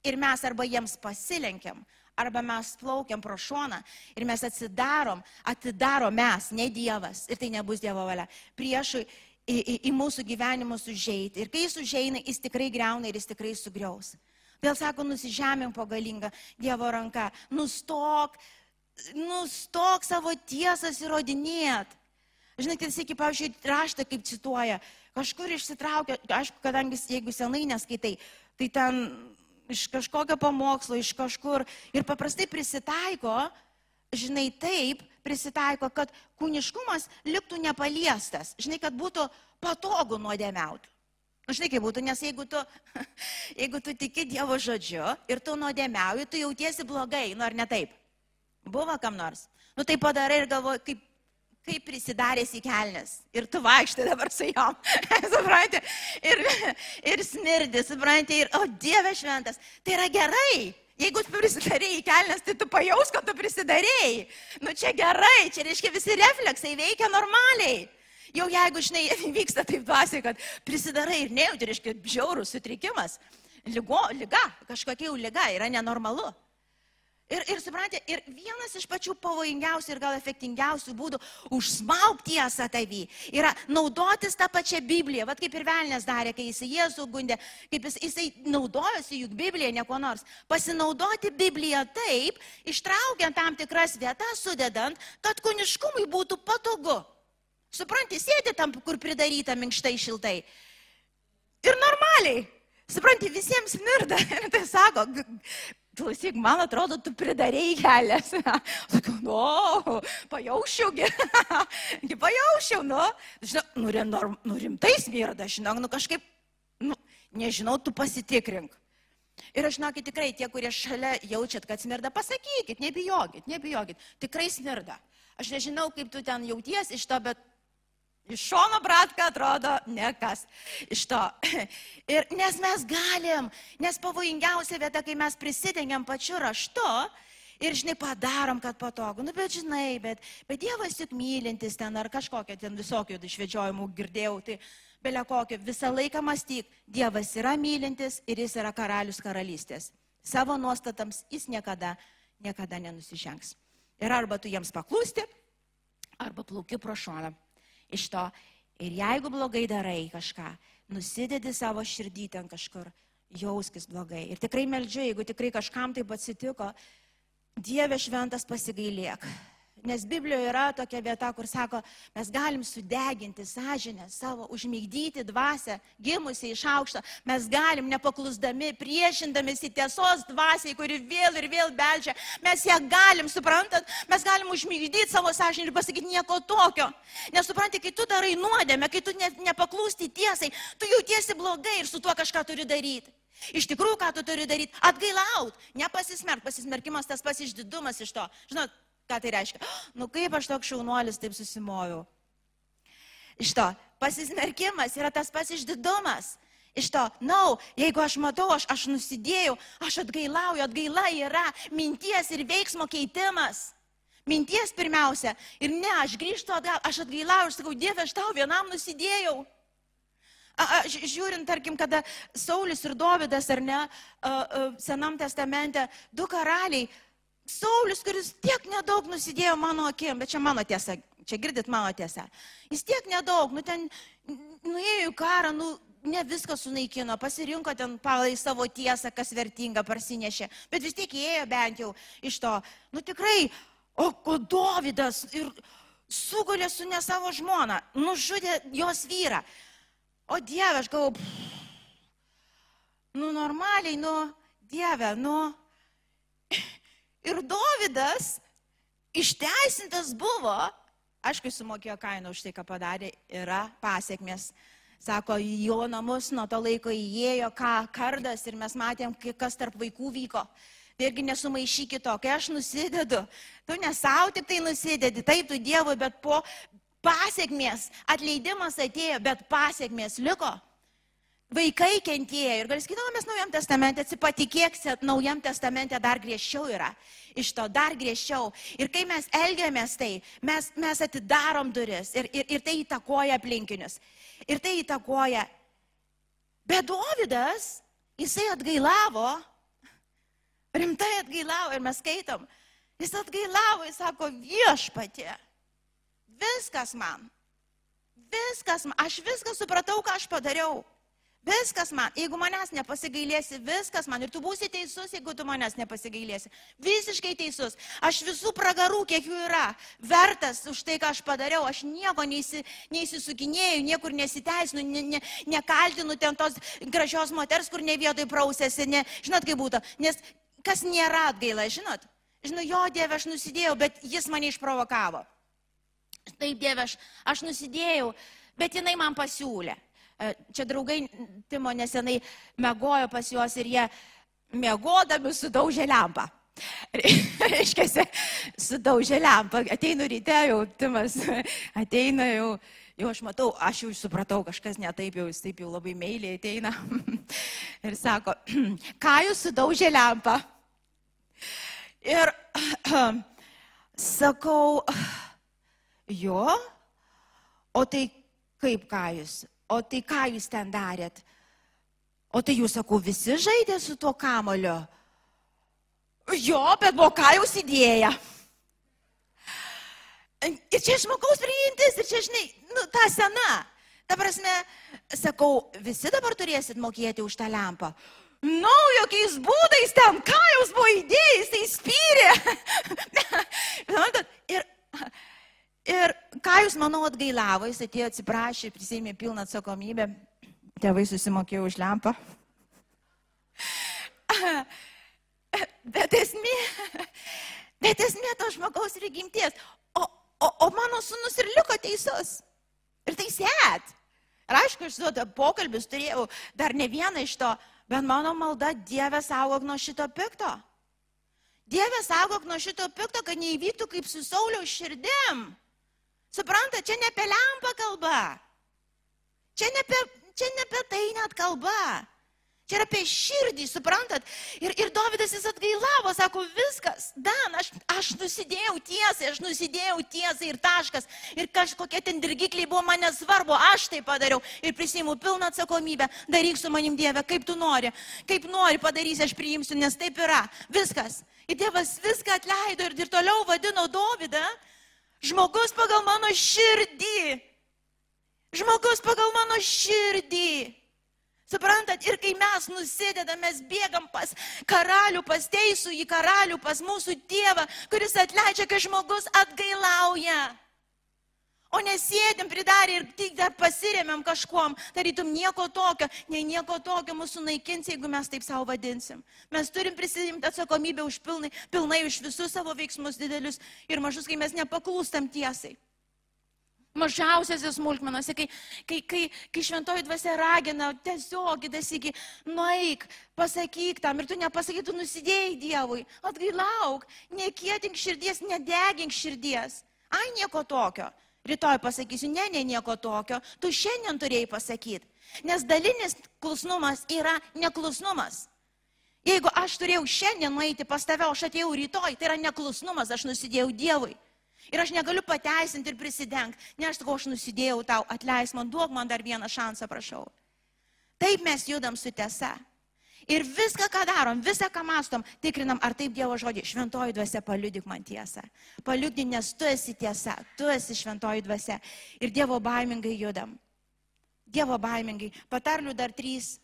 Ir mes arba jiems pasilenkiam, arba mes plaukiam pro šoną ir mes atsidarom, atidarom mes, ne Dievas, ir tai nebus Dievo valia, priešui į, į, į mūsų gyvenimus užeiti. Ir kai jis užeina, jis tikrai greuna ir jis tikrai sugriaus. Vėl sako, nusižemėm po galingą Dievo ranką, nustok, nustok savo tiesas įrodinėt. Žinai, tai sėki, pavyzdžiui, raštą kaip cituoja, kažkur išsitraukia, aišku, kadangi jeigu senai neskaitai, tai ten iš kažkokio pamokslo, iš kažkur ir paprastai prisitaiko, žinai, taip prisitaiko, kad kūniškumas liktų nepaliestas, žinai, kad būtų patogu nuodėmiauti. Nu, žinai, kaip būtų, nes jeigu tu, jeigu tu tiki Dievo žodžiu ir tu nuodėmiauji, tu jautiesi blogai, nu ar ne taip? Buvo kam nors? Nu tai padarai ir galvoji, kaip kaip prisidaręs į kelnes. Ir tu vaikštai dabar su jom. supranti? Ir, ir smirdi, supranti? Ir, o Dieve šventas, tai yra gerai. Jeigu tu prisidarėjai į kelnes, tai tu pajaus, kad tu prisidarėjai. Nu čia gerai, čia reiškia visi refleksai veikia normaliai. Jau jeigu, žinai, vyksta taip dvasiai, kad prisidarai ir nejauti, reiškia, žiaurus sutrikimas, lygo, lyga, kažkokia jau lyga yra nenormalu. Ir, ir suprantate, ir vienas iš pačių pavojingiausių ir gal efektingiausių būdų užsmaukti tiesą tavį yra naudotis tą pačią Bibliją, vad kaip ir Velnės darė, kai jisai Jėzų gundė, kaip jis, jisai naudojosi juk Bibliją, ne kuo nors. Pasinaudoti Bibliją taip, ištraukiant tam tikras vietas, sudedant, kad kūniškumui būtų patogu. Supranti, sėdi tam, kur pridaryta minkštai šiltai. Ir normaliai. Supranti, visiems mirda. Ir tai sako, klausyk, man atrodo, tu pridarėjai kelias. Sakiau, nu, pajaušiaugi, pajaušiau, nu, žinau, nu, nu, nu rimtai smirda, žinok, nu kažkaip, nu, nežinau, tu pasitikrink. Ir aš žinokit, tikrai tie, kurie šalia jaučiat, kad smirda, pasakykit, nebijokit, nebijokit, tikrai smirda. Aš nežinau, kaip tu ten jauties iš to, bet Iš šono bratka atrodo nekas iš to. Ir nes mes galim, nes pavojingiausia vieta, kai mes prisidengiam pačiu raštu Ir žinai, padarom, kad patogu. Nu, bet žinai, bet, bet Dievas juk mylintis ten ar kažkokia ten visokių išvedžiojimų girdėjau. Tai belia kokio, visą laiką mąstyk, Dievas yra mylintis ir jis yra karalius karalystės. Savo nuostatams jis niekada, niekada nenusižengs. Ir arba tu jiems paklūsti, arba plauki pro šoną iš to. Ir jeigu blogai darai kažką, nusidedi savo širdį ten kažkur, jauskis blogai. Ir tikrai meldžiu, jeigu tikrai kažkam taip atsitiko, Dieve šventas pasigailėk. Nes Biblijoje yra tokia vieta, kur sako, mes galim sudeginti sąžinę savo, užmygdyti dvasę, gimusi iš aukšto. Mes galim nepaklusdami, priešindamėsi tiesos dvasiai, kuri vėl ir vėl beldžia. Mes ją galim, suprantat, mes galim užmygdyti savo sąžinę ir pasakyti nieko tokio. Nes supranti, kai tu darai nuodėmę, kai tu ne, nepaklūsti tiesai, tu jautiesi blogai ir su tuo kažką turi daryti. Iš tikrųjų, ką tu turi daryti? Atgailaut, nepasismerk, pasismerkimas tas pasiždidumas iš to. Žinot, ką tai reiškia? Nu kaip aš toks šaunuolis taip susimojau? Iš to, pasismerkimas yra tas pasiždidumas. Iš to, na, no, jeigu aš matau, aš, aš nusidėjau, aš atgailauju, atgaila yra minties ir veiksmo keitimas. Minties pirmiausia. Ir ne, aš grįžtu atgal, aš atgailauju, aš sakau, Dieve, aš tau vienam nusidėjau. A, a, žiūrint, tarkim, kada Saulis ir Dovydas, ar ne, a, a, Senam testamente, du karaliai, Saulis, kuris tiek nedaug nusidėjo mano akim, bet čia mano tiesa, čia girdit mano tiesą. Jis tiek nedaug, nu ten nuėjo į karą, nu ne viską sunaikino, pasirinko ten palai savo tiesą, kas vertinga, parsinešė, bet vis tiek įėjo bent jau iš to. Nu tikrai, o ko Dovydas ir sugulė su ne savo žmona, nužudė jos vyrą. O Dieve, aš galvoju, nu normaliai, nu, Dieve, nu. Ir Dovydas išteisintas buvo, aišku, sumokėjo kainą už tai, ką padarė, yra pasiekmes. Sako, jo namus nuo to laiko įėjo ką kardas ir mes matėm, kas tarp vaikų vyko. Tai irgi nesumaišykit to, kai aš nusidedu, tu ne savo tik tai nusidedi, taip tu Dievui, bet po pasiekmės, atleidimas atėjo, bet pasiekmės liko. Vaikai kentėjo ir gal skaitome mes Naujam testamente, atsipatikėk, Naujam testamente dar griežčiau yra. Iš to dar griežčiau. Ir kai mes elgiamės tai, mes, mes atidarom duris ir, ir, ir tai įtakoja aplinkinius. Ir tai įtakoja. Bet Dovydas, jisai atgailavo, rimtai atgailavo ir mes skaitom. Jis atgailavo, jis sako viešpatė. Viskas man. Viskas man. Aš viską supratau, ką aš padariau. Viskas man, jeigu manęs nepasigailėsi, viskas man. Ir tu būsi teisus, jeigu tu manęs nepasigailėsi. Visiškai teisus. Aš visų pragarų, kiek jų yra, vertas už tai, ką aš padariau. Aš nieko neįsi, neįsisukinėjau, niekur nesiteisinu, ne, ne, nekaltinu ten tos gražios moters, kur ne vietoj prausėsi. Ne, žinot, kaip būtų. Nes kas nėra atgaila, žinot? Žinau, jo Dieve, aš nusidėjau, bet jis mane išprovokavo. Taip, Dieve, aš, aš nusidėjau, bet jinai man pasiūlė. E, čia draugai Timo nesenai mėgojo pas juos ir jie mėgodami sudaužė lempą. Reiškia, sudaužė lempą. Ateinu ryte, jau Timas ateina jau, jau aš matau, aš jau supratau, kažkas netaip jau, jis taip jau labai meiliai ateina. Ir sako, ką jūs sudaužė lempą? Ir sakau, jo, o tai kaip ką jūs? O tai ką jūs ten darėt? O tai jūs, sakau, visi žaidė su tuo kamoliu? Jo, bet buvo ką jūs idėja. Ir čia žmogaus priimtis, ir čia, žinai, nu, ta sena. Ta prasme, sakau, visi dabar turėsit mokėti už tą lempą. Nu, jokiais būdais ten, ką jūs buvo įdėjęs, tai spyrė. ir Ir ką jūs, manau, atgailavo, jis atėjo atsiprašė, prisėmė pilną atsakomybę, tėvai susimokėjo už lempą. Bet esmė, bet esmė to žmogaus prigimties. O, o, o mano sunus ir liko teisus. Ir tai sėt. Ir aišku, aš su pokalbis turėjau dar ne vieną iš to, bet mano malda Dieve saugok nuo šito pikto. Dieve saugok nuo šito pikto, kad neįvyktų kaip su Sauliaus širdim. Supranta, čia ne apie lempą kalba. Čia ne apie, čia ne apie tai net kalba. Čia yra apie širdį, suprantat? Ir, ir Davidas jis atgailavo, sako, viskas, Dan, aš, aš nusidėjau tiesai, aš nusidėjau tiesai ir taškas. Ir kažkokie ten dirgikliai buvo man nesvarbu, aš tai padariau ir prisimu pilną atsakomybę. Daryk su manim Dieve, kaip tu nori, kaip nori padarysi, aš priimsiu, nes taip yra. Viskas. Ir Dievas viską atleido ir, ir toliau vadino Davidą žmogus pagal mano širdį. Žmogus pagal mano širdį. Suprantat, ir kai mes nusidedam, mes bėgam pas karalių, pas teisų į karalių, pas mūsų tėvą, kuris atleidžia, kai žmogus atgailauja. O nesėdim pridarę ir tik dar pasiremiam kažkuom, tarytum nieko tokio, nei nieko tokio mūsų naikins, jeigu mes taip savo vadinsim. Mes turim prisimti atsakomybę už pilnai, pilnai už visus savo veiksmus didelius ir mažus, kai mes nepaklūstam tiesai mažiausiose smulkmenose, kai, kai, kai, kai šventoji dvasia ragina, tiesiog įdasygi, nueik, pasakyk tam ir tu nepasakyk, tu nusidėjai Dievui, atgailauk, nekietink širdies, nedegink širdies. Ai, nieko tokio. Rytoj pasakysiu, ne, ne, nieko tokio, tu šiandien turėjai pasakyti. Nes dalinis klusnumas yra neklusnumas. Jeigu aš turėjau šiandien nueiti pas tave, o aš atėjau rytoj, tai yra neklusnumas, aš nusidėjau Dievui. Ir aš negaliu pateisinti ir prisidengti. Ne aš sakau, aš nusidėjau tau, atleis man, duok man dar vieną šansą, prašau. Taip mes judam su tiesa. Ir viską, ką darom, visą, ką mastom, tikrinam, ar taip Dievo žodį. Šventoji dvasia, paliudik man tiesą. Paliudik, nes tu esi tiesa, tu esi šventoji dvasia. Ir Dievo baimingai judam. Dievo baimingai. Patarlių dar 3,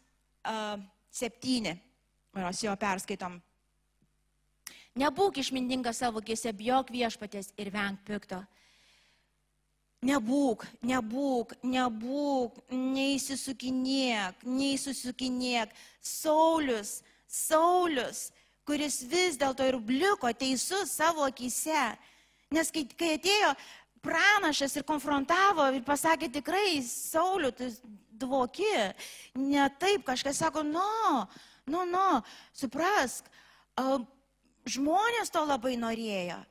uh, 7. Mes jo perskaitom. Nebūk išmintingas savo kėse, bijok viešpatės ir venk pikto. Nebūk, nebūk, nebūk, neįsisukinėk, neįsisukinėk. Saulis, Saulis, kuris vis dėlto ir bliko teisus savo akise. Nes kai, kai atėjo pranašas ir konfrontavo ir pasakė tikrai, Sauliu, tu dvoki, ne taip, kažkas sako, nu, nu, nu, suprask, Žmonės to labai norėjo.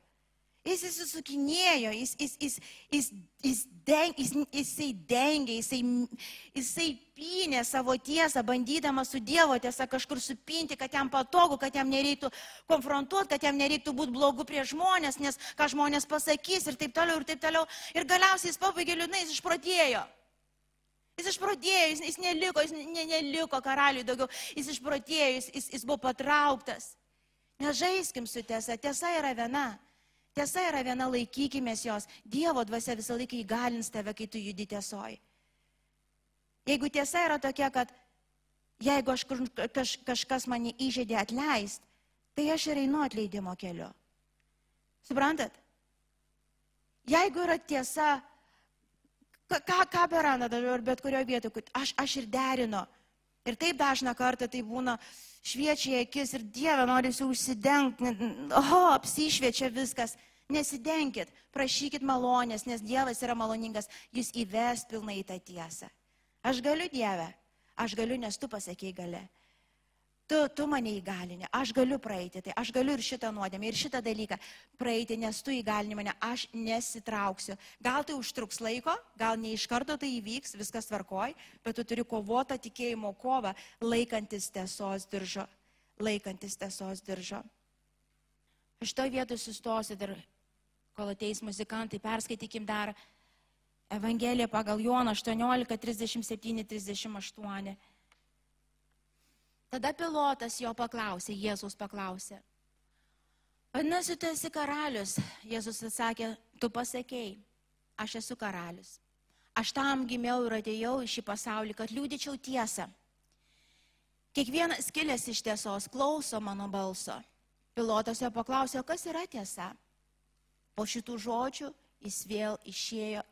Jis įsisukinėjo, jis, jis, jis, jis, jis, deng, jis, jisai dengė, jisai, jisai pynė savo tiesą, bandydamas su Dievo tiesa kažkur supinti, kad jam patogu, kad jam nereiktų konfrontuoti, kad jam nereiktų būti blogu prie žmonės, nes ką žmonės pasakys ir taip toliau, ir taip toliau. Ir galiausiai jis pabaigė liūdnai, jis išprotėjo. Jis išprotėjo, jis, jis neliko, jis ne, neliko karaliui daugiau, jis išprotėjo, jis, jis, jis buvo patrauktas. Nežaiskim su tiesa, tiesa yra viena. Tiesa yra viena, laikykimės jos. Dievo dvasia visą laiką įgalins tave, kai tu judi tiesoj. Jeigu tiesa yra tokia, kad jeigu aš, kaž, kažkas mane įžeidė atleist, tai aš ir einu atleidimo keliu. Suprantat? Jeigu yra tiesa, ką, ką beranda dabar bet kurioje vietoje, aš, aš ir derinu. Ir taip dažna kartą tai būna, šviečia akis ir Dieve norisi užsidengti, oho, apsišviečia viskas. Nesidenkit, prašykit malonės, nes Dievas yra maloningas, jis įves pilnai tą tiesą. Aš galiu Dieve, aš galiu, nes tu pasakėjai gali. Tu, tu mane įgalini, aš galiu praeiti, tai aš galiu ir šitą nuodėmę, ir šitą dalyką praeiti, nes tu įgalini mane, aš nesitrauksiu. Gal tai užtruks laiko, gal ne iš karto tai įvyks, viskas tvarkoj, bet tu turi kovotą tikėjimo kovą, laikantis tiesos diržo, laikantis tiesos diržo. Aš to vietoj sustosiu dar, kol ateis muzikantai, perskaitykim dar Evangeliją pagal Joną 18, 37, 38. Tada pilotas jo paklausė, Jėzus paklausė. Vadinasi, tu esi karalius. Jėzus atsakė, tu pasakėjai, aš esu karalius. Aš tam gimiau ir atėjau į šį pasaulį, kad liūdyčiau tiesą. Kiekvienas kilęs iš tiesos klauso mano balso. Pilotas jo paklausė, kas yra tiesa. Po šitų žodžių jis vėl išėjo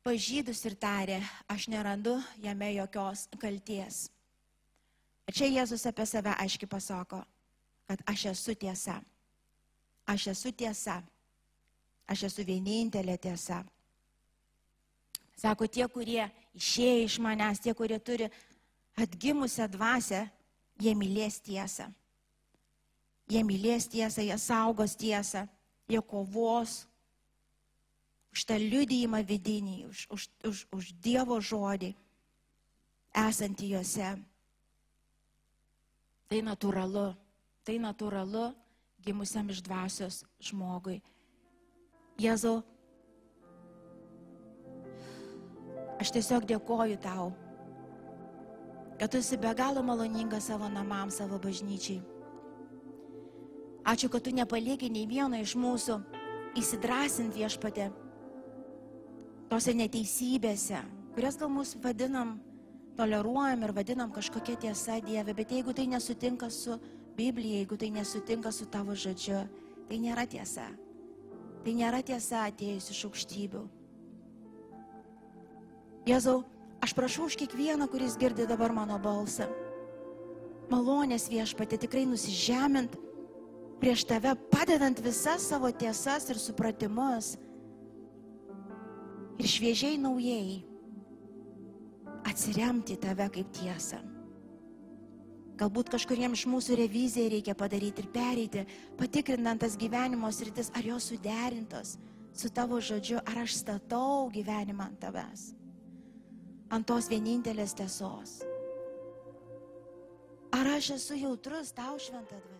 pažydus ir tarė, aš nerandu jame jokios kalties. Čia Jėzus apie save aiškiai pasako, kad aš esu tiesa. Aš esu tiesa. Aš esu vienintelė tiesa. Sako, tie, kurie išėję iš manęs, tie, kurie turi atgimusią dvasę, jie mylės tiesą. Jie mylės tiesą, jie saugos tiesą, jie kovos už tą liudyjimą vidinį, už, už, už, už Dievo žodį esantį juose. Tai natūralu. Tai natūralu gimusiam iš dvasios žmogui. Jėzau, aš tiesiog dėkoju tau, kad tu esi be galo maloningas savo namams, savo bažnyčiai. Ačiū, kad tu nepalieki nei vieno iš mūsų įsidrasinti viešpatė tose neteisybėse, kurias gal mus vadinam, toleruojam ir vadinam kažkokia tiesa Dieve, bet jeigu tai nesutinka su Biblija, jeigu tai nesutinka su tavo žodžiu, tai nėra tiesa. Tai nėra tiesa atėjus iš aukštybių. Jėzau, aš prašau už kiekvieną, kuris girdi dabar mano balsą. Malonės viešpatė tikrai nusižemint prieš tave, padedant visas savo tiesas ir supratimus. Ir šviežiai naujai atsiremti tave kaip tiesą. Galbūt kažkuriems iš mūsų revizijai reikia padaryti ir pereiti, patikrinant tas gyvenimo sritis, ar jos suderintos su tavo žodžiu, ar aš statau gyvenimą ant tavęs, ant tos vienintelės tiesos. Ar aš esu jautrus tau šventą dvasę?